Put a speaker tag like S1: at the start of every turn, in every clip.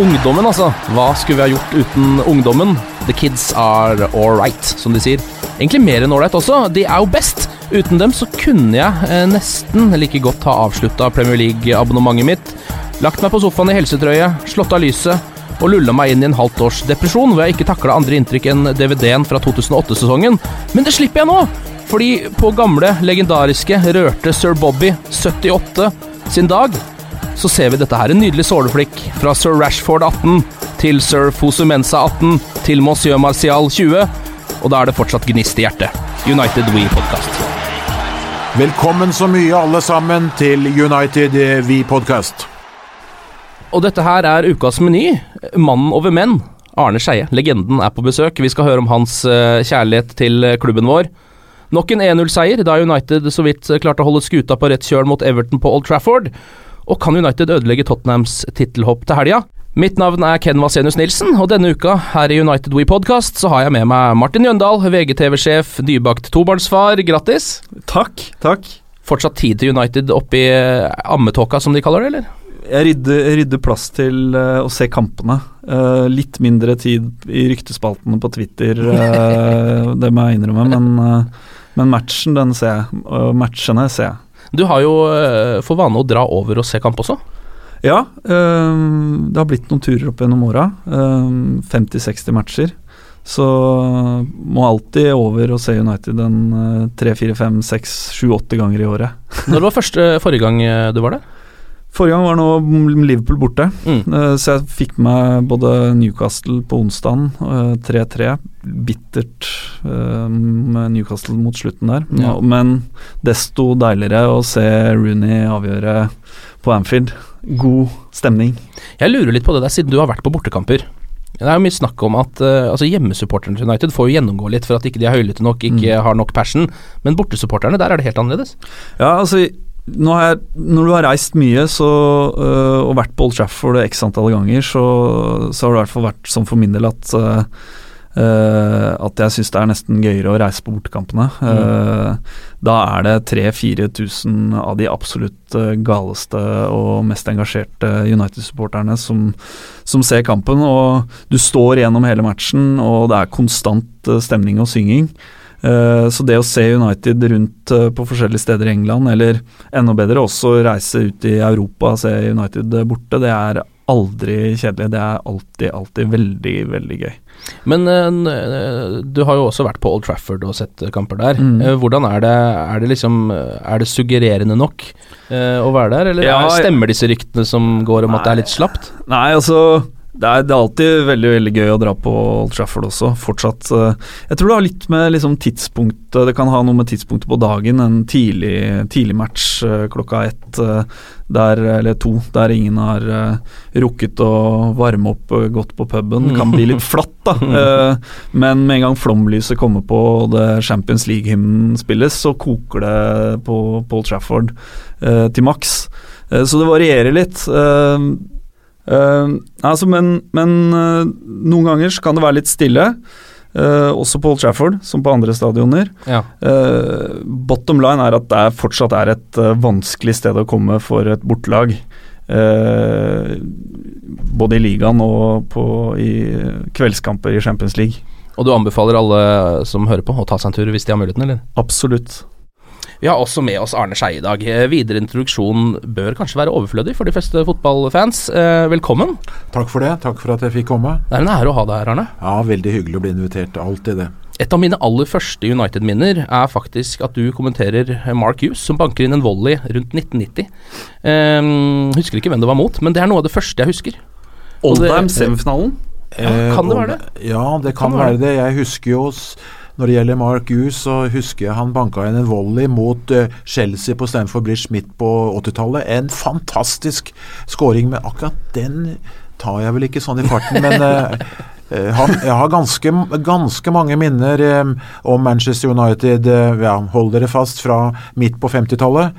S1: Ungdommen, altså. Hva skulle vi ha gjort uten ungdommen? The kids are alright, som de sier. Egentlig mer enn ålreit også. De er jo best. Uten dem så kunne jeg eh, nesten like godt ha avslutta Premier League-abonnementet mitt, lagt meg på sofaen i helsetrøye, slått av lyset og lulla meg inn i en halvt års depresjon hvor jeg ikke takla andre inntrykk enn DVD-en fra 2008-sesongen. Men det slipper jeg nå! Fordi på gamle, legendariske, rørte sir Bobby 78 sin dag så ser vi dette her. En nydelig såleflikk fra sir Rashford 18 til sir Fosumensa 18 til monsieur Martial 20. Og da er det fortsatt gnist i hjertet. United We Podcast.
S2: Velkommen så mye alle sammen til United We Podcast.
S1: Og dette her er ukas meny. Mannen over menn. Arne Skeie, legenden, er på besøk. Vi skal høre om hans eh, kjærlighet til eh, klubben vår. Nok en 1-0-seier, da United så vidt eh, klarte å holde skuta på rett kjøl mot Everton på Old Trafford. Og kan United ødelegge Tottenhams tittelhopp til helga? Mitt navn er Ken Vasenius Nilsen, og denne uka her i United We Podcast så har jeg med meg Martin Jøndal, VGTV-sjef, nybakt tobarnsfar. Grattis!
S3: Takk, takk.
S1: Fortsatt tid til United oppi ammetåka, som de kaller det, eller?
S3: Jeg rydder, rydder plass til uh, å se kampene. Uh, litt mindre tid i ryktespaltene på Twitter, uh, det må jeg innrømme, men, men matchen, den ser jeg. Matchene ser jeg.
S1: Du har jo eh, for vane å dra over og se kamp også.
S3: Ja, eh, det har blitt noen turer opp gjennom åra. eh, 50-60 matcher. Så må alltid over og se United en eh, tre, fire, fem, seks, sju, åtte ganger i året.
S1: Når var første forrige gang eh, du var der?
S3: Forrige gang var nå Liverpool borte,
S1: Mm.
S3: eh, så jeg fikk med både Newcastle på onsdagen, eh, 3-3. Bittert eh, med Newcastle mot slutten der,
S1: Ja.
S3: men desto deiligere å se Rooney avgjøre på Anfield. God stemning.
S1: Jeg lurer litt på det der, siden du har vært på bortekamper. Det er jo mye snakk om at uh, altså hjemmesupporterne til United får jo gjennomgå litt for at ikke de er høylytte nok, ikke har nok passion, men bortesupporterne, der er det helt annerledes.
S3: Ja, altså jeg, Når du har reist mye så, øh, og vært på Old Trafford x antall ganger, så, så har det i hvert fall vært sånn for min del at øh, øh, at jeg syns det er nesten gøyere å reise på bortekampene. Uh, da er det 3000-4000 av de absolutt øh, galeste og mest engasjerte United-supporterne som, som ser kampen. Og du står gjennom hele matchen, og det er konstant øh, stemning og synging. Eh, Så det å se United rundt eh, på forskjellige steder i England, eller enda bedre også reise ut i Europa og se United borte, det er aldri kjedelig. Det er alltid, alltid veldig, veldig gøy.
S1: Men eh, eh, du har jo også vært på Old Trafford og sett kamper der.
S3: Mm.
S1: Eh, Hvordan er det, er det liksom eh, Er det suggererende nok eh, å være der, eller
S3: Ja,
S1: er, stemmer disse ryktene som går om at det er litt slapt?
S3: Nei, altså det er, det er alltid veldig veldig gøy å dra på Old Trafford også, fortsatt. eh, Jeg tror det har litt med liksom tidspunktet Det kan ha noe med tidspunktet på dagen. En tidlig, tidlig match eh, klokka ett, eh, der, eller to, der ingen har rukket å varme opp godt på puben. Kan bli litt flatt, da. Eh, Men med en gang flomlyset kommer på og det Champions League-hymnen spilles, så koker det på, Old Trafford til maks. Så det varierer litt. Eh, Uh, altså, men, men uh, noen ganger så kan det være litt stille. Uh, også på Old Trafford, som på andre stadioner.
S1: Ja.
S3: bottom line er at det er fortsatt er et vanskelig sted å komme for et bortelag. både i ligaen og på, i kveldskamper i Champions League.
S1: Og du anbefaler alle som hører på, å ta seg en tur hvis de har muligheten, eller?
S3: Absolutt.
S1: Vi har også med oss Arne Skeie i dag. Eh, videre introduksjon bør kanskje være overflødig for de fleste fotballfans. Eh, velkommen.
S2: Takk for det. Takk for at jeg fikk komme.
S1: Det er en ære å ha deg her, Arne.
S2: Ja, veldig hyggelig å bli invitert. Alltid det.
S1: Et av mine aller første United-minner er faktisk at du kommenterer Mark Hughes, som banker inn en volley rundt 1990. Um, ehm, husker ikke hvem det var mot, men det er noe av det første jeg husker.
S3: Oldham-semifinalen?
S1: Ja, kan det være det?
S2: Ja, det kan, kan være det. Jeg husker jo når det gjelder Mark Hughes, så husker jeg han banka inn en volley mot uh, Chelsea på Stamford Bridge midt på 80-tallet. En fantastisk scoring, men akkurat den tar jeg vel ikke sånn i farten. Men uh, jeg har ganske, ganske mange minner om Manchester United. Ja, hold dere fast, fra midt på 50-tallet.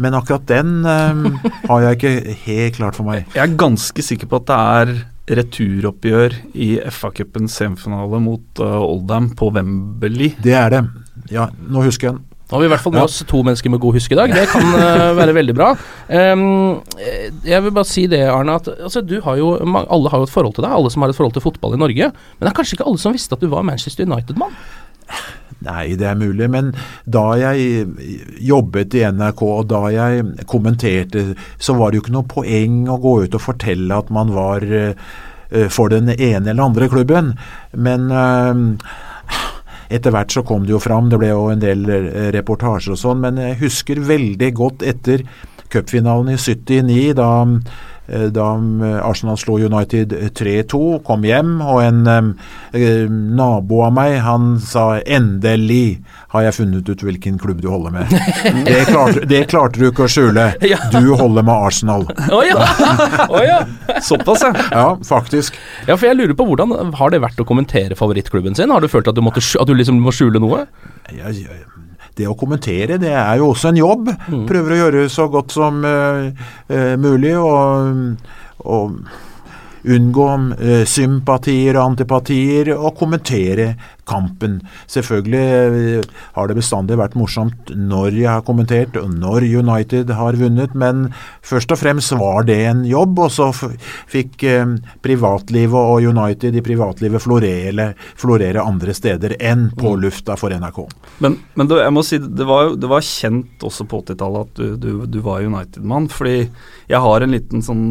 S2: Men akkurat den har jeg ikke helt klart for meg.
S3: Jeg er ganske sikker på at det er returoppgjør i FA-cupens semifinale mot uh, Oldham på Wembley.
S2: Det er det. Ja, nå husker jeg den.
S1: Nå har vi i hvert fall med ja. oss to mennesker med god husk i dag. Det kan uh, være veldig bra. Um, jeg vil bare si det, Arne, at altså, har jo, alle har jo et forhold til deg. Alle som har et forhold til fotball i Norge. Men det er kanskje ikke alle som visste at du var Manchester United-mann?
S2: Nei, det er mulig, men da jeg jobbet i NRK og da jeg kommenterte, så var det jo ikke noe poeng å gå ut og fortelle at man var uh, for den ene eller andre klubben. Men uh, etter hvert så kom det jo fram, det ble jo en del reportasjer og sånn, men jeg husker veldig godt etter cupfinalen i 79, da Eh, da eh, Arsenal slo United 3-2, kom hjem, og en eh, nabo av meg han sa 'endelig har jeg funnet ut hvilken klubb du holder med'. Det klarte, det klarte du ikke å skjule. Du holder med Arsenal.
S1: Oh, ja. Oh, ja. Såpass, ja.
S2: Ja, faktisk.
S1: Ja, for jeg lurer på Hvordan har det vært å kommentere favorittklubben sin? Har du følt at du, måtte, at du liksom må skjule noe?
S2: Ja, det å kommentere, det er jo også en jobb. Mm. Prøver å gjøre så godt som uh, uh, mulig. og, og unngå uh, sympatier og antipatier, og kommentere kampen. Selvfølgelig eh, har det bestandig vært morsomt når jeg har kommentert, når United har vunnet, men først og fremst var det en jobb, og så fikk eh, privatlivet og United i privatlivet florere, florere andre steder enn på mm. lufta for NRK.
S3: Men, men det, jeg må si, det var, det var kjent også på 80-tallet at du, du, du var United-mann, fordi jeg har en liten sånn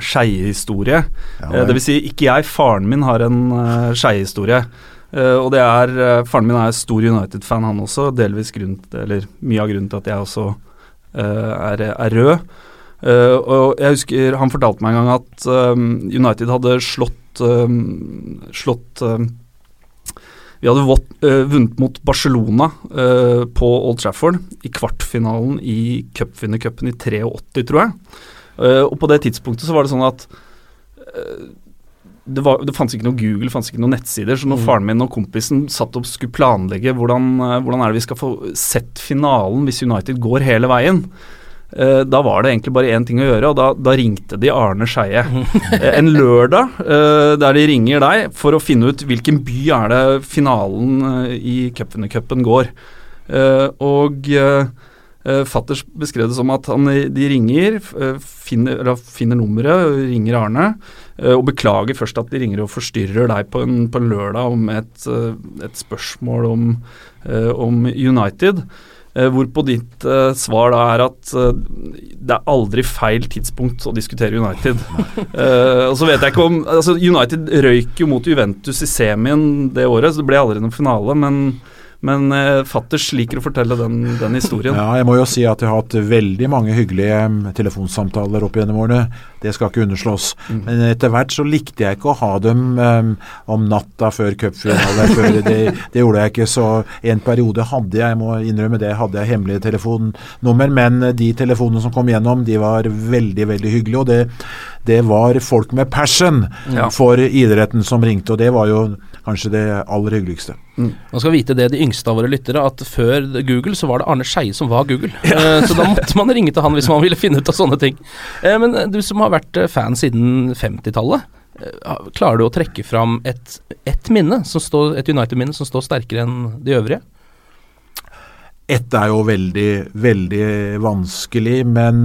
S3: skeiehistorie. Ja, eh, det vil si, ikke jeg, faren min har en uh, skeiehistorie. Uh, og det er uh, Faren min er stor United-fan, han også. Delvis grunn, eller mye av grunnen til at jeg også uh, er, er, rød. og jeg husker Han fortalte meg en gang at um, United hadde slått, um, slått um, Vi hadde vått, vunnet mot Barcelona på Old Trafford i kvartfinalen i cupvinnercupen i 83, tror jeg. og på det tidspunktet så var det sånn at det, var, det fantes ikke noe Google, det fantes ikke noen nettsider. Så når mm. faren min og kompisen satt og skulle planlegge hvordan, eh, hvordan er det vi skal få sett finalen hvis United går hele veien, eh, da var det egentlig bare én ting å gjøre, og da, da ringte de Arne Skeie. eh, en lørdag eh, der de ringer deg for å finne ut hvilken by er det finalen eh, i cupvinnercupen går. Eh, og Fatters beskrev det som at han, de ringer, uh, finner, finner, nummeret, ringer Arne, og beklager først at de ringer og forstyrrer deg på en, på en lørdag om et, et spørsmål om, om United. hvorpå ditt svar da er at det er aldri feil tidspunkt å diskutere United. og så vet jeg ikke om altså United røyk jo mot Juventus i semien det året, så det ble aldri noen finale, men men eh, fatters liker å fortelle den, den, historien.
S2: Ja, jeg må jo si at jeg har hatt veldig mange hyggelige mm, telefonsamtaler opp gjennom årene. Det skal ikke underslås. Mm. Men etter hvert så likte jeg ikke å ha dem um, om natta før cupfinalen. det, det gjorde jeg ikke. Så en periode hadde jeg, jeg må innrømme det, hadde jeg hemmelige telefonnummer. Men de telefonene som kom gjennom, de var veldig, veldig hyggelige. Og det, det var folk med passion
S3: Ja.
S2: for idretten som ringte, og det var jo kanskje det aller hyggeligste.
S1: Man skal vite det, de yngste av våre lyttere, at før Google så var det Arne Skeie som var Google. Ja. så da måtte man ringe til han hvis man ville finne ut av sånne ting. Eh, men du som har vært eh, fan siden 50-tallet, eh, klarer du å trekke fram et, et minne, som står, et United-minne som står sterkere enn de øvrige?
S2: Ett er jo veldig, veldig vanskelig, men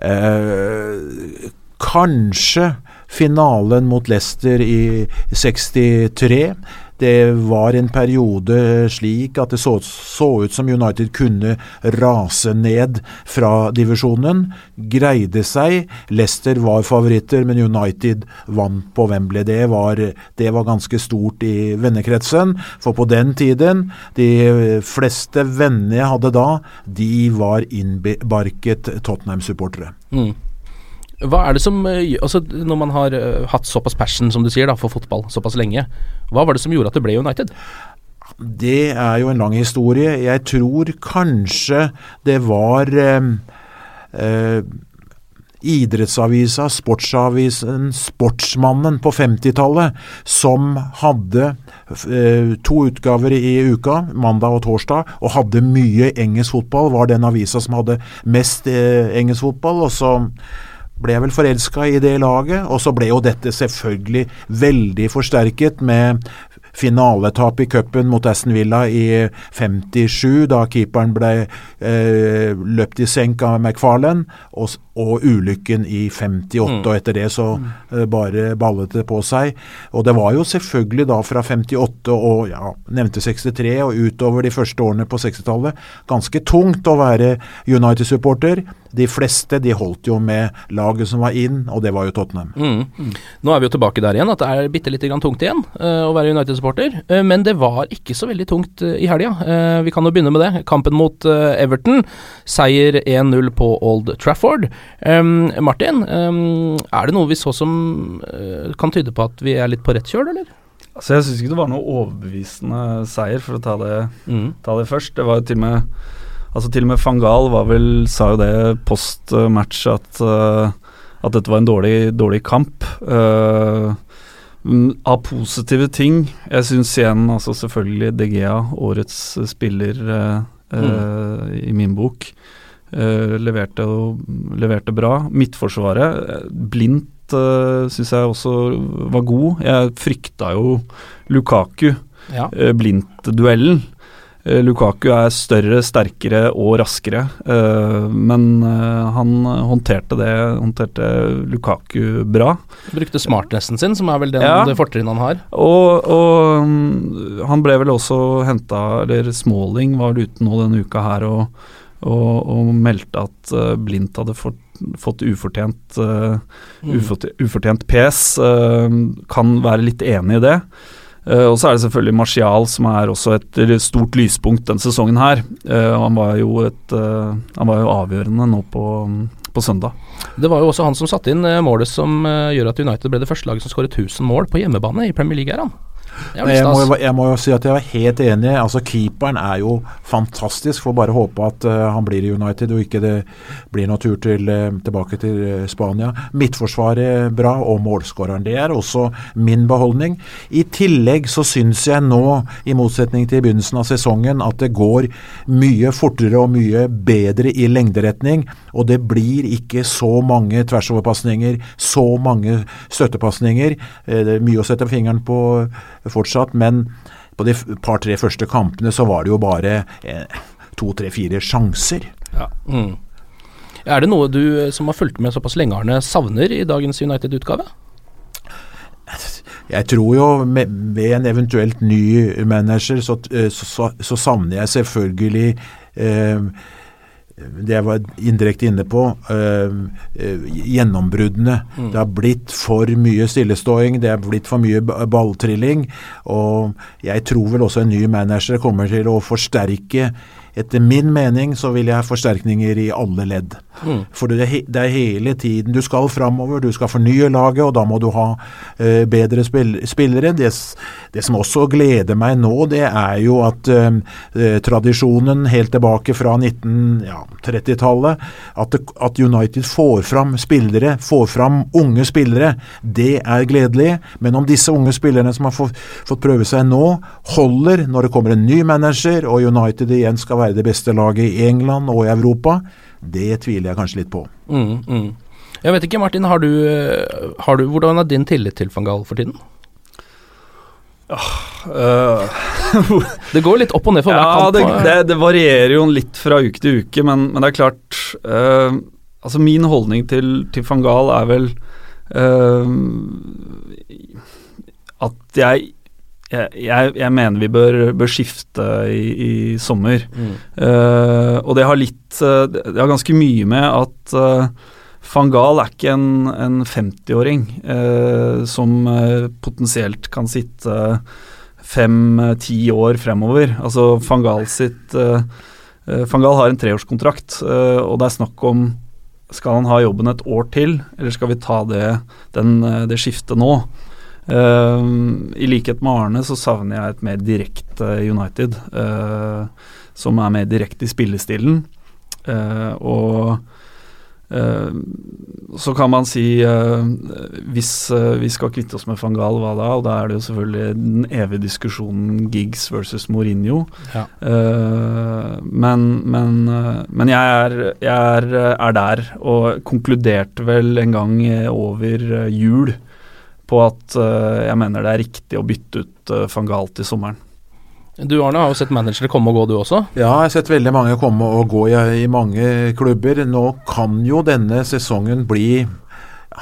S2: eh, kanskje finalen mot Leicester i 63. Det var en periode slik at det så, så ut som United kunne rase ned fra divisjonen. Greide seg. Leicester var favoritter, men United vant på Wembley. Det var, det var ganske stort i vennekretsen. For på den tiden, de fleste vennene jeg hadde da, de var innbarket Tottenham-supportere.
S1: Mm. Hva er det som eh, Altså, når man har eh, hatt såpass passion, som du sier, da, for fotball såpass lenge, hva var det som gjorde at det ble United?
S2: Det er jo en lang historie. Jeg tror kanskje det var eh, eh, idrettsavisa, sportsavisen Sportsmannen på 50-tallet, som hadde eh, to utgaver i uka, mandag og torsdag, og hadde mye engelsk fotball. Var den avisa som hadde mest engelsk fotball. og så ble vel forelska i det laget, og så ble jo dette selvfølgelig veldig forsterket med finaletap i cupen mot Aston Villa i 57, da keeperen ble eh, løpt i senk av McFarlane, og, og ulykken i 58,
S4: Mm.
S2: og etter det så eh, bare ballet det på seg. Og det var jo selvfølgelig da fra 58 og ja, nevnte 63 og utover de første årene på 60-tallet ganske tungt å være United-supporter. De fleste de holdt jo med laget som var inn, og det var jo Tottenham.
S1: Mm. Nå er vi jo tilbake der igjen, at det er bitte lite grann tungt igjen uh, å være United-supporter. Uh, men det var ikke så veldig tungt uh, i helga. Eh, vi kan jo begynne med det. Kampen mot Everton. Seier 1-0 på Old Trafford. Um, Martin, um, er det noe vi så som kan tyde på at vi er litt på rett kjøl, eller?
S3: Altså Jeg syns ikke det var noe overbevisende seier, for å ta det, ta det først. Det var jo til og med Altså Til og med Fangal var vel, sa jo det post match at, eh, at dette var en dårlig, dårlig kamp. Mm, av positive ting Jeg syns igjen altså selvfølgelig DGA, årets spiller eh, eh, i min bok, uh, leverte, leverte bra. Midtforsvaret, blindt uh, syns jeg også var god. Jeg frykta jo Lukaku,
S1: Ja.
S3: uh, Blindt-duellen. Eh, Lukaku er større, sterkere og raskere, eh, men eh, han håndterte det håndterte Lukaku bra.
S1: Brukte smartnessen sin, som er vel den,
S3: Ja.
S1: det fortrinnet han har.
S3: Og, og mm, han ble vel også henta Eller Smalling var ute nå denne uka her og, og, og meldte at Blindt hadde fått, fått ufortjent uh, ufortjent, ufortjent PS. Uh, kan være litt enig i det. Uh, og så er det selvfølgelig Martial som er også et stort lyspunkt denne sesongen her. Uh, han var jo et uh, Han var jo avgjørende nå på, på søndag.
S1: Det var jo også han som satte inn eh, målet som eh, gjør at United ble det første laget som skåret 1000 mål på hjemmebane i Premier League, her han. Er
S2: Jeg må, jo- jeg må jo si at jeg var helt enig. Altså Keeperen er jo fantastisk. Får bare håpe at uh, han blir i United og ikke det blir noe tur til, uh, tilbake til uh, Spania. Midtforsvaret bra, og målskåreren. Det er også min beholdning. I tillegg så syns jeg nå, i motsetning til i begynnelsen av sesongen, at det går mye fortere og mye bedre i lengderetning. Og det blir ikke så mange tversoverpasninger, så mange støttepasninger. Det er mye å sette fingeren på fortsatt, men på de par-tre første kampene så var det jo bare eh, to, tre, fire sjanser.
S1: Mm. Er det noe du eh, som har fulgt med såpass lenge, Arne, savner i dagens United-utgave?
S2: Jeg tror jo med, ved en eventuelt ny manager så, eh, så, så, så savner jeg selvfølgelig eh, det jeg var indirekte inne på, øh, gjennombruddene.
S4: Mm.
S2: Det har blitt for mye stilleståing, det har blitt for mye balltrilling. Og jeg tror vel også en ny manager kommer til å forsterke Etter min mening så vil jeg ha forsterkninger i alle ledd. Mm. For det er, det er, hele tiden Du skal framover, du skal fornye laget, og da må du ha uh, bedre spill spillere. Det, det, som også gleder meg nå, det er jo at uh, tradisjonen helt tilbake fra 1930-tallet, ja, at, at, United får fram spillere, får fram unge spillere, det er gledelig. Men om disse unge spillerne som har fått, fått prøve seg nå, holder når det kommer en ny manager og United igjen skal være det beste laget i England og i Europa, det tviler jeg kanskje litt på.
S1: Mm, mm. Jeg vet ikke, Martin, har du, har du, hvordan er din tillit til van Gaal for tiden?
S3: Uh,
S1: det går litt opp og ned for
S3: ja,
S1: hver kamp.
S3: Det, det, det, varierer jo litt fra uke til uke, men, men det er klart uh, Altså Min holdning til, til van Gaal er vel uh, at jeg jeg, jeg, mener vi bør, bør skifte i, i sommer. Mm. Uh, og det har litt uh, Det har ganske mye med at uh, van Gahl er ikke en, en 50-åring som potensielt kan sitte fem-ti år fremover. Altså van Gahl sitt Van Gahl har en treårskontrakt, og det er snakk om skal han ha jobben et år til, eller skal vi ta det, den, det skiftet nå? Uh, I likhet med Arne så savner jeg et mer direkte United, uh, som er mer direkte i spillestilen. Uh, og så kan man si hvis vi skal kvitte oss med van Gaal, hva da? Og da er det jo selvfølgelig den evige diskusjonen Giggs versus Mourinho. Ja. men, men, men jeg, er, jeg er, er, der, og konkluderte vel en gang over jul på at uh, jeg mener det er riktig å bytte ut uh, van Gaal til sommeren.
S1: Du Arne har jo sett managere komme og gå, du også?
S2: Ja, jeg har sett veldig mange komme og gå i, i mange klubber. Nå kan jo denne sesongen bli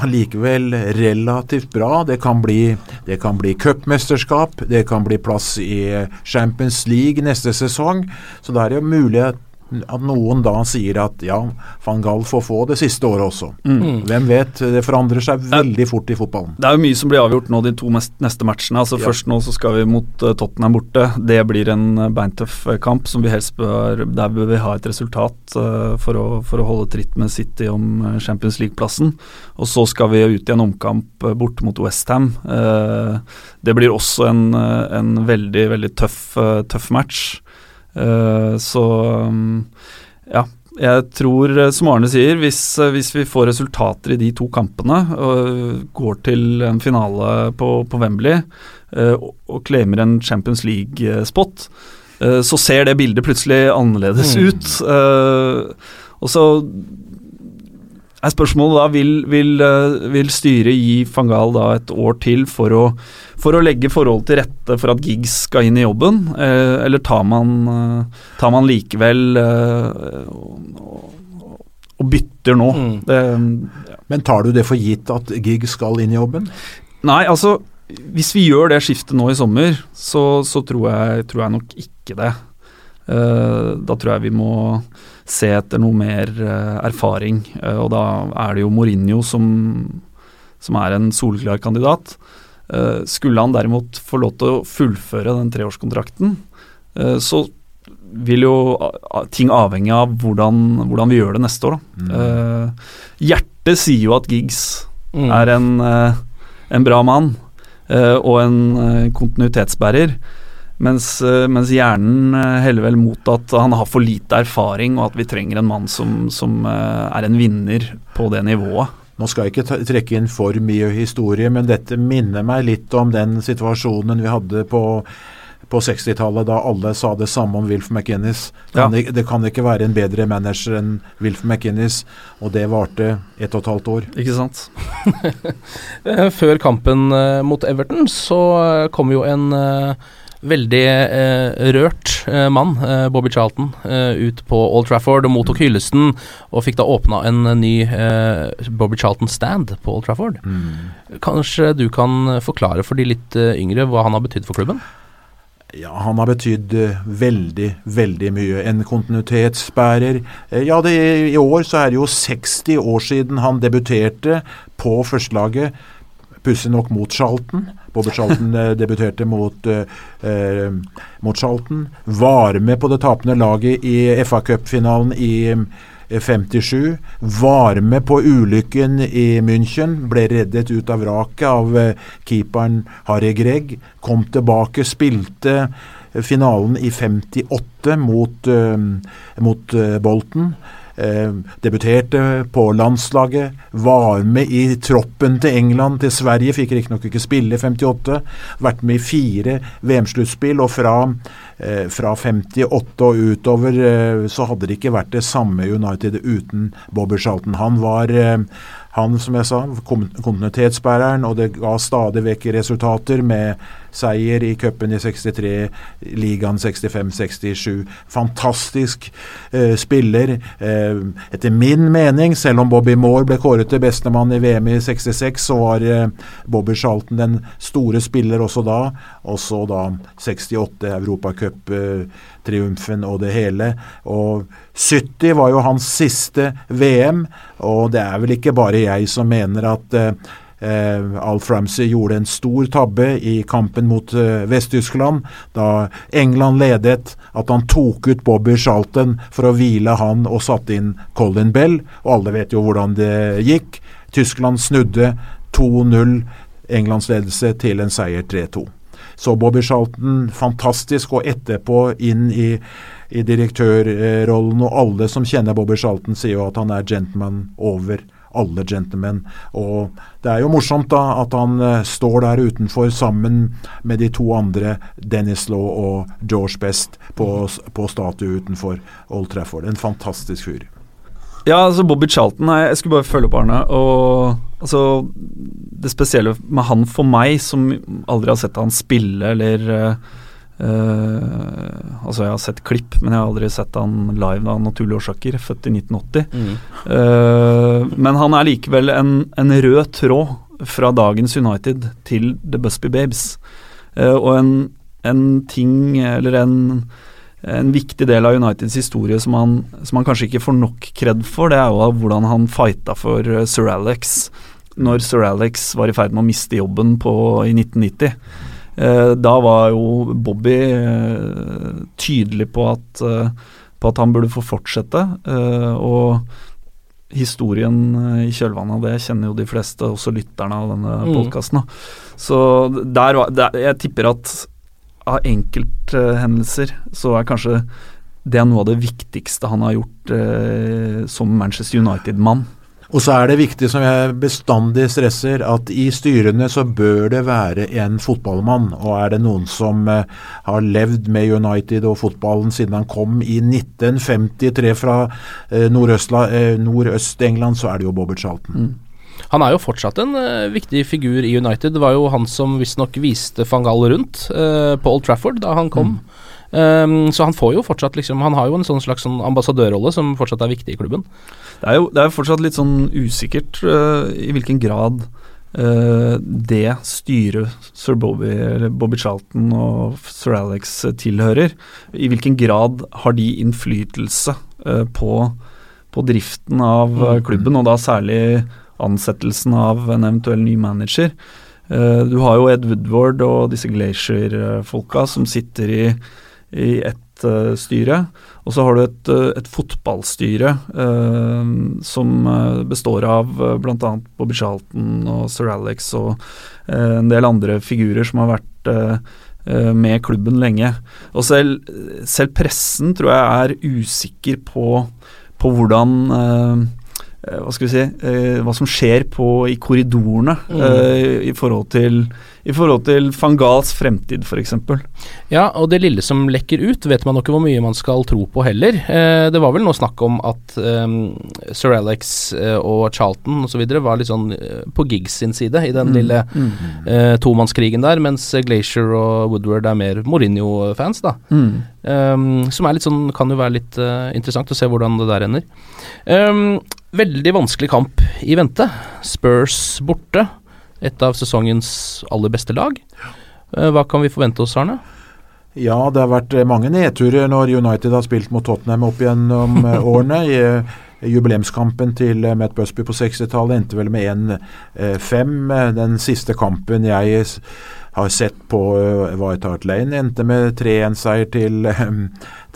S2: likevel relativt bra. Det kan bli, det kan bli cupmesterskap, det kan bli plass i Champions League neste sesong. Så da er det jo mulighet at noen da sier at ja, van Gaal får få det siste året også. Mm. mm. Hvem vet? Det forandrer seg veldig fort i fotballen.
S3: Det er jo mye som blir avgjort nå de to neste matchene. altså ja. Først nå så skal vi mot uh, Tottenham borte. Det blir en uh, beintøff uh, kamp som vi helst bør Der bør vi ha et resultat uh, for, å, for, å, holde tritt med City om Champions League-plassen. Og så skal vi ut i en omkamp borte mot Westham. det blir også en, en veldig, veldig tøff, tøff match. Eh, så mm, ja, jeg tror, eh, som Arne sier, hvis, eh, hvis, vi får resultater i de to kampene og går til en finale på, på Wembley og, og claimer en Champions League-spot, så ser det bildet plutselig annerledes mm. ut. Og så er spørsmålet da vil, vil, eh, vil styret gi Fangal da et år til for å, for å legge forhold til rette for at Giggs skal inn i jobben, eh, eller tar man, eh, tar man likevel eh, og, og, bytter nå? Mm. Det,
S2: ja. Men tar du det for gitt at Giggs skal inn i jobben?
S3: Nei, altså hvis vi gjør det skiftet nå i sommer, så, så tror, jeg, tror, jeg, nok ikke det. Eh, da tror jeg vi må se etter noe mer uh, erfaring. Uh, og da er det jo Mourinho som, som er en solklar kandidat. Uh, skulle han derimot få lov til å fullføre den treårskontrakten, så vil jo ting avhenge av hvordan, hvordan, vi gjør det neste år. Mm. hjertet sier jo at Giggs mm. er en, en, bra mann og en kontinuitetsbærer. Mens, eh, mens, hjernen eh, heller vel mot at han har for lite erfaring, og at vi trenger en mann som, som eh, er en vinner på det nivået.
S2: Nå skal jeg ikke trekke inn for mye historie, men dette minner meg litt om den situasjonen vi hadde på på 60-tallet, da alle sa det samme om Wilf McInnes. Ja. Det kan ikke være en bedre manager enn Wilf McInnes, og det varte ett og et halvt år.
S3: Ikke sant.
S1: Før kampen mot Everton så kom jo en veldig eh, rørt eh, mann, eh, Bobby Charlton, eh, ut på Old Trafford og mottok hyllesten, og fikk da åpna en ny eh, Bobby Charlton-stand på Old Trafford. Mm. Kanskje du kan forklare for de litt eh, yngre hva han har betydd for klubben?
S2: Ja, han har betydd veldig, veldig mye. En kontinuitetsbærer. Ja, det, i år så er det jo 60 år siden han debuterte på førstelaget pussig nok mot Charlton. Bobby Charlton eh, debuterte mot, eh, mot Charlton. Var med på det tapende laget i FA Cup-finalen i 57. Var med på ulykken i München. Ble reddet ut av vraket av keeperen Harry Gregg. Kom tilbake, spilte finalen i 58 mot, mot Bolton. Eh, debuterte på landslaget, var med i troppen til England, til Sverige, fikk riktignok ikke spille i 58. Vært med i fire VM-sluttspill, og fra, eh, fra 58 og utover eh, så hadde det ikke vært det samme United uten Bobby Charlton. Han var han, som jeg sa, kontinuitetsbæreren, og det ga stadig vekk resultater med seier i cupen i 63, ligaen 65-67. Fantastisk eh, spiller. Eh, etter min mening, selv om Bobby Moore ble kåret til bestemann i VM i 66, så var eh, Bobby Charlton den store spiller også da. Og så da 68 Europacup-triumfen og det hele. Og 70 var jo hans siste VM, og det er vel ikke bare jeg som mener at Eh, Alf Ramsey gjorde en stor tabbe i kampen mot eh, Vest-Tyskland, da England ledet, at han tok ut Bobby Charlton for å hvile han og satte inn Colin Bell. Og alle vet jo hvordan det gikk. Tyskland snudde 2-0 Englands ledelse til en seier 3-2. Så Bobby Charlton, fantastisk, og etterpå inn i, i direktørrollen. Og alle som kjenner Bobby Charlton, sier jo at han er gentleman over alle gentlemen. Og det er jo morsomt da at han uh, står der utenfor sammen med de to andre, Dennis Law og George Best, på, på statue utenfor Old Trafford. En fantastisk fyr.
S3: Ja, altså Bobby Charlton Jeg skulle bare følge opp Arne. Og altså Det spesielle med han for meg, som aldri har sett han spille eller uh, altså Jeg har sett klipp, men jeg har aldri sett han live av naturlige årsaker. Født i 1980. Mm. Uh, men han er likevel en, en, rød tråd fra dagens United til The Busby Babes. Uh, og en, en, ting, eller en, en viktig del av Uniteds historie som han, som han kanskje ikke får nok kred for, det er jo hvordan han fighta for Sir Alex når Sir Alex var i ferd med å miste jobben på, i 1990. Eh, da var jo Bobby eh, tydelig på at, eh, på at han burde få fortsette. og historien i kjølvannet av det kjenner jo de fleste, også lytterne av denne mm. podkasten. Så der, der, jeg tipper at av enkelthendelser så er kanskje det er noe av det viktigste han har gjort eh, som Manchester United-mann.
S2: Og så er det viktig, som jeg bestandig stresser, at i styrene så bør det være en fotballmann. Og er det noen som uh, har levd med United og fotballen siden han kom i 1953 fra uh, Nordøst-England, så er det jo Bobby Charlton. Mm.
S1: Han er jo fortsatt en uh, viktig figur i United. Det var jo han som visstnok viste van Gaal rundt på Old Trafford da han kom. Mm. Um, så han får jo fortsatt liksom Han har jo en sånn slags sånn ambassadørrolle som fortsatt er viktig i klubben.
S3: Det er jo det er fortsatt litt sånn usikkert uh, i hvilken grad uh, det styret sir Bobby, Bobby Charlton og sir Alex tilhører, i hvilken grad har de innflytelse uh, på, på, driften av mm. klubben, og da særlig ansettelsen av en eventuell ny manager. du har jo Ed Woodward og disse Glacier-folka som sitter i i ett uh, styre. Og så har du et, uh, et fotballstyre eh, som består av bl.a. Bobby Charlton og sir Alex og en del andre figurer som har vært med klubben lenge. Og selv, selv, pressen tror jeg er usikker på, på hvordan hva skal vi si, hva som skjer på, i korridorene mm. i forhold til i forhold til Fangals fremtid, f.eks.
S1: Ja, og det lille som lekker ut, vet man ikke hvor mye man skal tro på heller. Eh, det var vel noe snakk om at um, sir Alex uh, og Charlton osv. var litt sånn uh, på Giggs sin side i den mm. lille mm. Eh, tomannskrigen der, mens Glacier og Woodward er mer Mourinho-fans, da. Mm. Um, som er litt sånn, kan jo være litt interessant å se hvordan det der ender. Um, veldig vanskelig kamp i vente. Spurs borte. Et av sesongens aller beste lag. Eh, hva kan vi forvente oss, Arne?
S2: Ja, det har vært mange nedturer når United har spilt mot Tottenham opp gjennom eh, årene. I jubileumskampen til Matt Busby på 60-tallet endte vel med 1-5. Den siste kampen jeg har sett på White Hart Lane, endte med 3-1-seier til,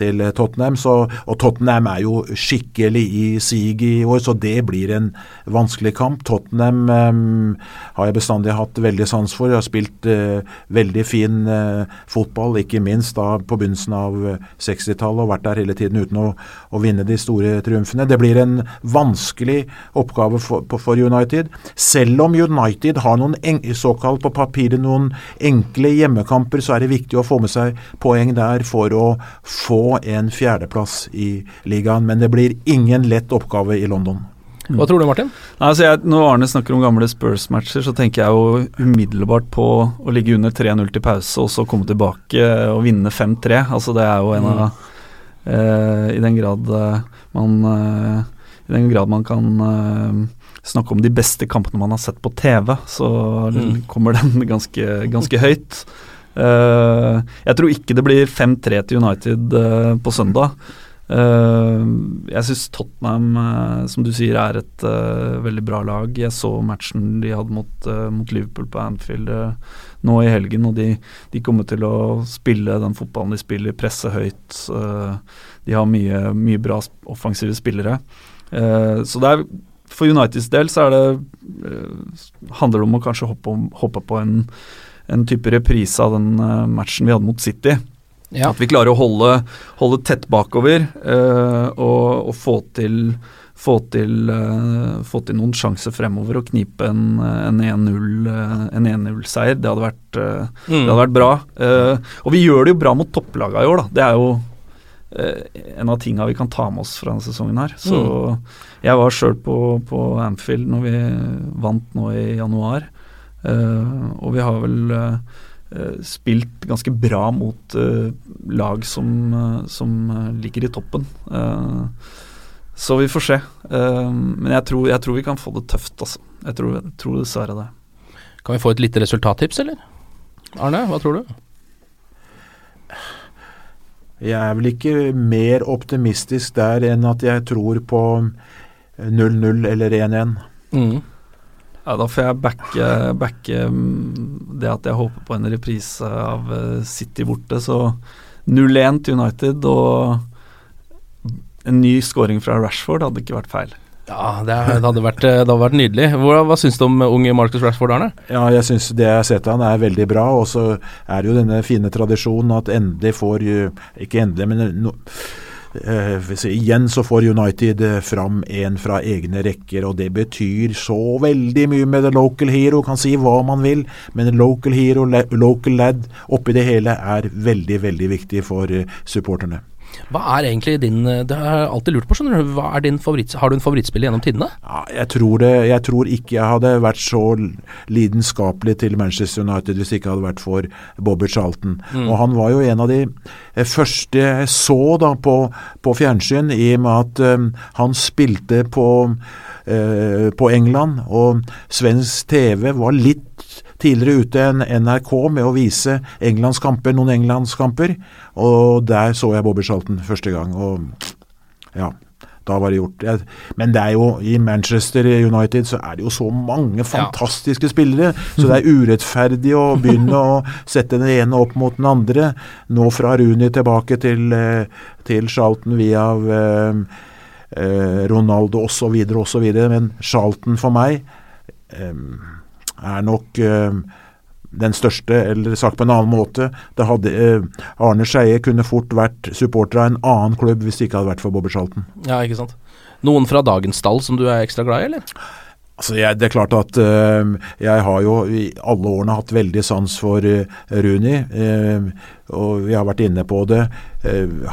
S2: til Tottenham. Så, og Tottenham er jo skikkelig i sig i år, så det blir en vanskelig kamp. Tottenham um, har jeg bestandig hatt veldig sans for. Jeg har spilt uh, veldig fin uh, fotball, ikke minst da på begynnelsen av 60-tallet, og vært der hele tiden uten å, å, vinne de store triumfene. Det blir en vanskelig oppgave for, for United, selv om United har noen såkalt på papiret noen enkle hjemmekamper, så er det viktig å få med seg poeng der for å få en fjerdeplass i ligaen. Men det blir ingen lett oppgave i London.
S1: Hva tror du, Martin?
S3: Altså jeg, når Arne snakker om gamle Spurs-matcher, så tenker jeg jo umiddelbart på å ligge under 3-0 til pause og så komme tilbake og vinne 5-3. Altså Det er jo en av uh, I den grad uh, man eh, I den grad man kan snakke om de beste kampene man har sett på TV, så mm. kommer den ganske, ganske høyt. Uh, jeg tror ikke det blir 5-3 til United uh, på søndag. Uh, jeg syns Tottenham, som du sier, er et veldig bra lag. Jeg så matchen de hadde mot, mot Liverpool på Anfield nå i helgen, og de, de, kommer til å spille den fotballen de spiller, presse høyt. de har mye, mye bra offensive spillere. så det er for Uniteds del så er det, handler det om å kanskje hoppe, hoppe på en, en, type reprise av den uh, matchen vi hadde mot City. Ja. At vi klarer å holde, holde tett bakover uh, og, og, få til få til, uh, få til, noen sjanser fremover og knipe en, en 1-0-seier. Det, uh, mm. det hadde vært bra. Og vi gjør det jo bra mot topplaga i år, da. Det er jo en av tinga vi kan ta med oss fra denne sesongen her. Så mm. Jeg var sjøl på, på, Amfield når vi vant nå i januar, og vi har vel uh, spilt ganske bra mot uh, lag som, som, ligger i toppen. så vi får se. men jeg tror, jeg tror, vi kan få det tøft, altså. Jeg tror, jeg tror dessverre det.
S1: Kan vi få et lite resultattips, eller? Arne, hva tror du?
S2: Jeg er vel ikke mer optimistisk der enn at jeg tror på 0-0 eller 1-1. Mm.
S3: Ja, Da får jeg backe, backe, mm, det at jeg håper på en reprise av eh, City borte. Så 0-1 til United og en ny scoring fra Rashford hadde ikke vært feil.
S1: Ja, det, hadde, vært, det hadde vært nydelig. Hva, hva syns du om unge Marcus Rashford, Arne?
S2: Ja, jeg syns det jeg har sett av han er veldig bra. Og så er det jo denne fine tradisjonen at endelig får Ikke endelig, men no, Eh, igjen så får United eh, fram en fra egne rekker, og det betyr så veldig mye med the local hero. Kan si hva man vil, men local hero, local lad oppi det hele er veldig, veldig viktig for eh, supporterne.
S1: Hva er egentlig din Det har jeg alltid lurt på. skjønner du, Hva er din favoritt, Har du en favorittspiller gjennom tidene?
S2: Ja, jeg, tror det, jeg tror ikke jeg hadde vært så lidenskapelig til Manchester United hvis det ikke hadde vært for Bobby Charlton. Mm. Og Han var jo en av de eh, første jeg så da på, på fjernsyn, i og med at um, han spilte på, uh, på England, og svensk TV var litt tidligere ute enn NRK med å vise Englands kamper, noen englandskamper. Og der så jeg Bobby Charlton første gang, og ja. Da var det gjort. Men det er jo i Manchester United så er det jo så mange fantastiske ja. spillere, så det er urettferdig å begynne å sette den ene opp mot den andre. Nå fra Rooney tilbake til, eh, til Charlton via eh, eh Ronaldo osv. osv. Men Charlton for meg eh, er nok eh, den største, eller sagt på en annen måte. Det hadde, eh, Arne Skeie kunne fort vært supporter av en annen klubb hvis det ikke hadde vært for Bobby Charlton.
S1: Ja, ikke sant. Noen fra dagens stall som du er ekstra glad i, eller?
S2: Altså, jeg, det er klart at eh, jeg har jo i alle årene hatt veldig sans for eh, Rooney. Uh, og vi har vært inne på det.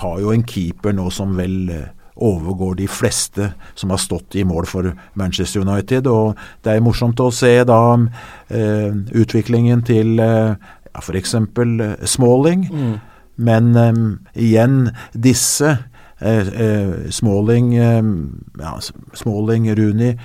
S2: har jo en keeper nå som vel overgår de fleste som har stått i mål for Manchester United. Og det er morsomt å se da eh, utviklingen til eh, ja, f.eks. Eh, Smalling. Mm. Men eh, igjen, disse eh, eh Smalling, ja, Smalling, Rooney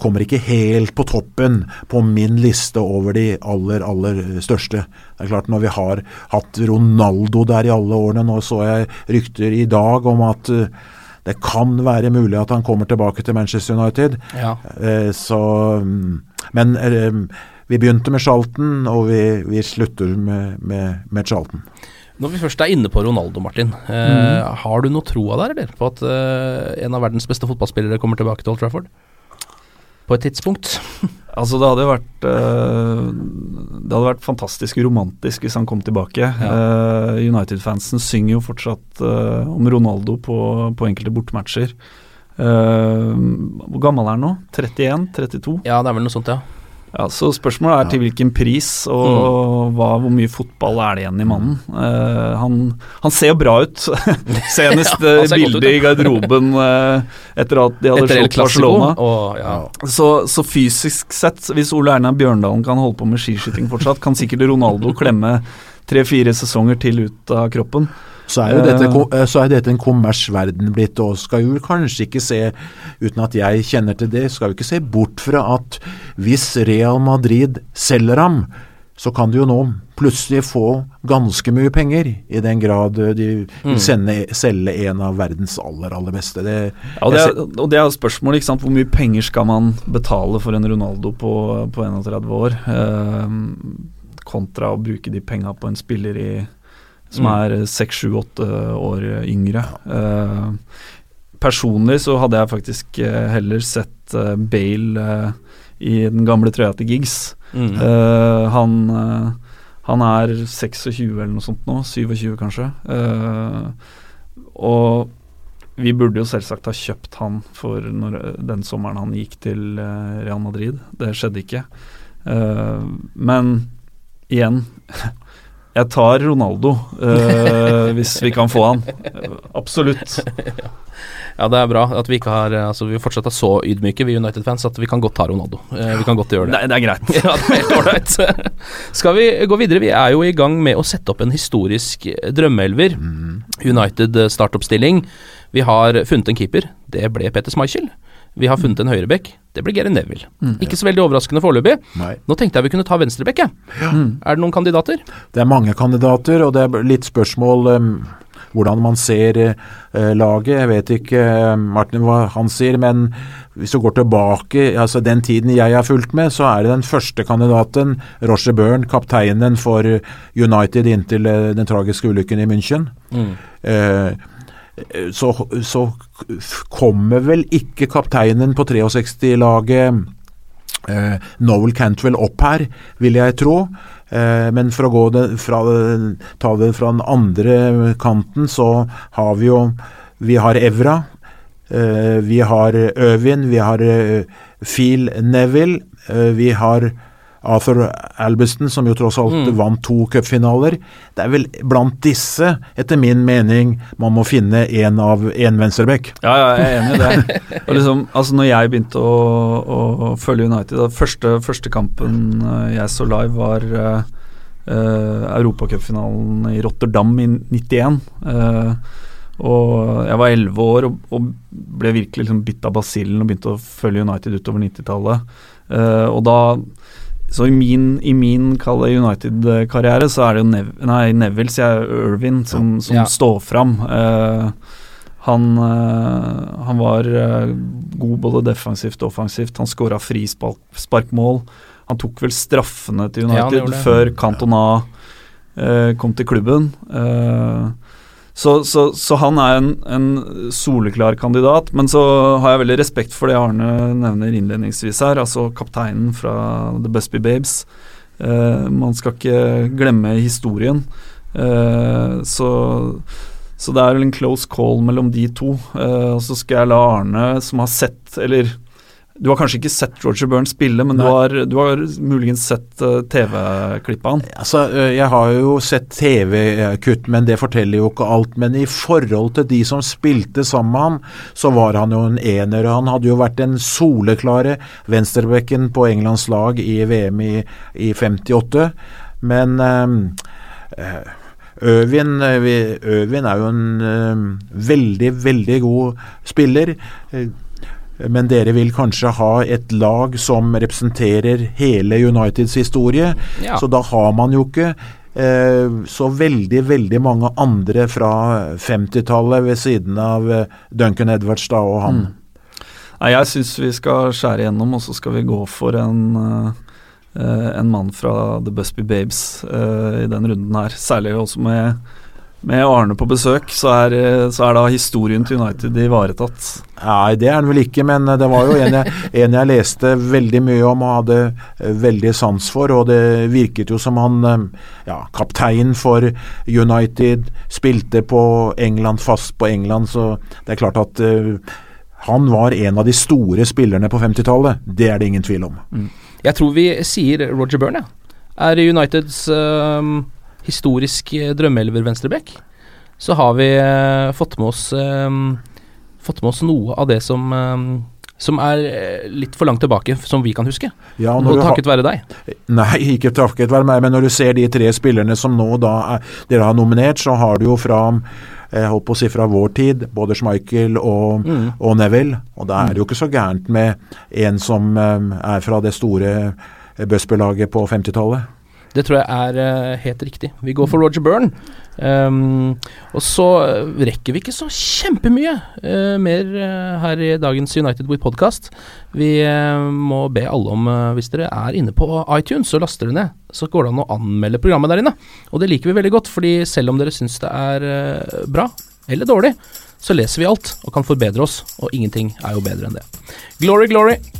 S2: kommer ikke helt på toppen på min liste over de aller, aller største. Det er klart Når vi har hatt Ronaldo der i alle årene Nå så jeg rykter i dag om at eh, det kan være mulig at han kommer tilbake til Manchester United. Ja. Eh, så mm, Men vi begynte med Charlton, og vi, vi slutter med, med, med Charlton.
S1: Når vi først er inne på Ronaldo, Martin. Eh,
S3: Mm.
S1: Har du noe troa der, eller? På at eh, en av verdens beste fotballspillere kommer tilbake til Old Trafford? På et tidspunkt?
S3: Altså Det hadde vært uh, Det hadde vært fantastisk romantisk hvis han kom tilbake. Eh, United-fansen synger jo fortsatt uh, om Ronaldo på, på enkelte bortematcher. Hvor gammel er han nå? 31? 32?
S1: Ja, det er vel noe sånt, ja.
S3: Ja, Så spørsmålet er til hvilken pris, og hva, hvor mye fotball er det igjen i mannen. Uh, han, han ser jo bra ut. Senest
S1: Ja, ut,
S3: bildet i garderoben uh, etter at de hadde
S1: Etter
S3: slått Barcelona.
S1: Og, ja.
S3: Så, så fysisk sett, hvis Ole Erna Bjørndalen kan holde på med skiskyting fortsatt, kan sikkert Ronaldo klemme tre-fire sesonger til ut av kroppen.
S2: Så er jo dette,
S3: Eh.
S2: eh, så er dette en kommersverden blitt, og skal jo kanskje ikke se, uten at jeg kjenner til det, skal jo ikke se bort fra at hvis Real Madrid selger ham, så kan de jo nå plutselig få ganske mye penger, i den grad eh, de vil
S3: Mm.
S2: sende, selge en av verdens aller, aller beste. Det,
S3: Ja, og, det er, og det er spørsmålet, ikke sant. Hvor mye penger skal man betale for en Ronaldo på, på 31 år, eh, kontra å bruke de penga på en spiller i, som
S1: Mm.
S3: er seks, sju, åtte år yngre. Eh, personlig så hadde jeg faktisk eh, heller sett eh, Bale eh, i den gamle trøya til Giggs.
S1: Mm.
S3: Eh, han, eh, han er 26 eller noe sånt nå, 27 kanskje. Uh, og vi burde jo selvsagt ha kjøpt han for når, den sommeren han gikk til eh, Real Madrid. Det skjedde ikke. Uh, men igjen Jeg tar Ronaldo eh, hvis vi kan få han. Absolutt.
S1: Ja, det er bra at vi ikke har Altså, vi fortsatt er så ydmyke, vi United-fans, at vi kan godt ta Ronaldo. Eh, vi kan godt gjøre det.
S3: Det, det er greit.
S1: ja, det er helt ålreit. Skal vi gå videre? Vi er jo i gang med å sette opp en historisk drømmeelver. United eh, startoppstilling. Vi har funnet en keeper. Det ble Peter Schmeichel. Vi har funnet en høyrebekk. Det blir Gary Neville. Ikke så veldig overraskende foreløpig. Nå tenkte jeg vi kunne ta venstrebekk, jeg. Er det noen kandidater?
S2: Det er mange kandidater, og det er litt spørsmål um, hvordan man ser uh, laget. Jeg vet ikke uh, Martin hva han sier, men hvis du går tilbake, altså den tiden jeg har fulgt med, så er det den første kandidaten, Roger Byrne, kapteinen for United inntil uh, den tragiske ulykken i München. Eh, så, så kommer vel ikke kapteinen på 63-laget eh, Noel Cantwell opp her, vil jeg tro. Eh, men for å det, fra, ta det fra den andre kanten, så har vi jo Vi har Evra. eh, vi har Øvin. Vi har eh, Phil Neville. eh, vi har Arthur Albeston, som jo tross alt vant to cupfinaler. Det er vel blant disse, etter min mening, man må finne en av en venstreback.
S3: Ja, ja, jeg er enig i det. Og liksom, altså når jeg begynte å, å følge United da, første, første kampen eh, jeg så live, var uh, Europacupfinalen i Rotterdam i 91. Uh, og jeg var elleve år og, og ble virkelig liksom bitt av basillen og begynte å følge United utover 90-tallet. Uh, og da så i min, i min United-karriere så er det jo Nev nei, Neville, sier jeg, Irvin, som, som
S1: Ja.
S3: står fram. Uh, han, uh, han var uh, god både defensivt og offensivt. Han skåra frisparkmål. Han tok vel straffene til United
S1: ja,
S3: før Cantona kom til klubben. Eh, så, så, så han er en, en soleklar kandidat, men så har jeg veldig respekt for det Arne nevner innledningsvis her, altså kapteinen fra The Busby Babes. Eh, man skal ikke glemme historien. Eh, så, så det er vel en close call mellom de to. Eh, og så skal jeg la Arne, som har sett, eller du har kanskje ikke sett Roger Byrne spille, men du har, du har muligens sett uh, TV-klippet av han.
S2: Altså, Jeg har jo sett TV-kutt, men det forteller jo ikke alt. Men i forhold til de som spilte sammen med ham, så var han jo en ener. Han hadde jo vært den soleklare venstrebekken på Englands lag i VM i, i 58. Men øh, Øvin, Øvin er jo en øhm, veldig, veldig god spiller. Eh, men dere vil kanskje ha et lag som representerer hele Uniteds historie.
S1: Ja.
S2: Så da har man jo ikke eh, så veldig, veldig mange andre fra 50-tallet ved siden av eh, Duncan Edwards da og han.
S3: Nei, Jeg syns vi skal skjære igjennom, og så skal vi gå for en, eh, en mann fra The Busby Babes i den runden her. Særlig også med, med Arne på besøk, så er, eh, så er da historien til United ivaretatt.
S2: Nei, det er den vel ikke, men det var jo en jeg, en jeg leste veldig mye om og hadde eh, veldig sans for. Og det virket jo som han, eh, ja, kaptein for United, spilte på England, fast på England, så det er klart at uh, han var en av de store spillerne på 50-tallet. Det er det ingen tvil om.
S1: Jeg tror vi sier Roger Byrne, ja. Er Uniteds øhm, historisk eh, drømmeelver venstreback, så har vi eh, fått med oss øhm, Fått med oss noe av det som som er eh, litt for langt tilbake, som vi kan huske.
S2: Ja,
S1: og takket være deg.
S2: Nei, ikke takket være meg, men når du ser de tre spillerne som nå da er, dere har nominert, så har du jo fra jeg holdt på å si fra vår tid, både Schmeichel og, og Neville. Og da er det jo ikke så gærent med en som eh, er fra det store eh, Busby-laget på 50-tallet.
S1: Det tror jeg er eh, helt riktig. Vi går for Roger Byrne. Um, og så rekker vi ikke så kjempemye uh, mer uh, her i dagens United with podcast. Vi uh, må be alle om, hvis dere er inne på iTunes og laster det ned, så går det an å anmelde programmet der inne. Og det liker vi veldig godt, fordi selv om dere syns det er bra eller dårlig, så leser vi alt og kan forbedre oss, og ingenting er jo bedre enn det. Glory, glory!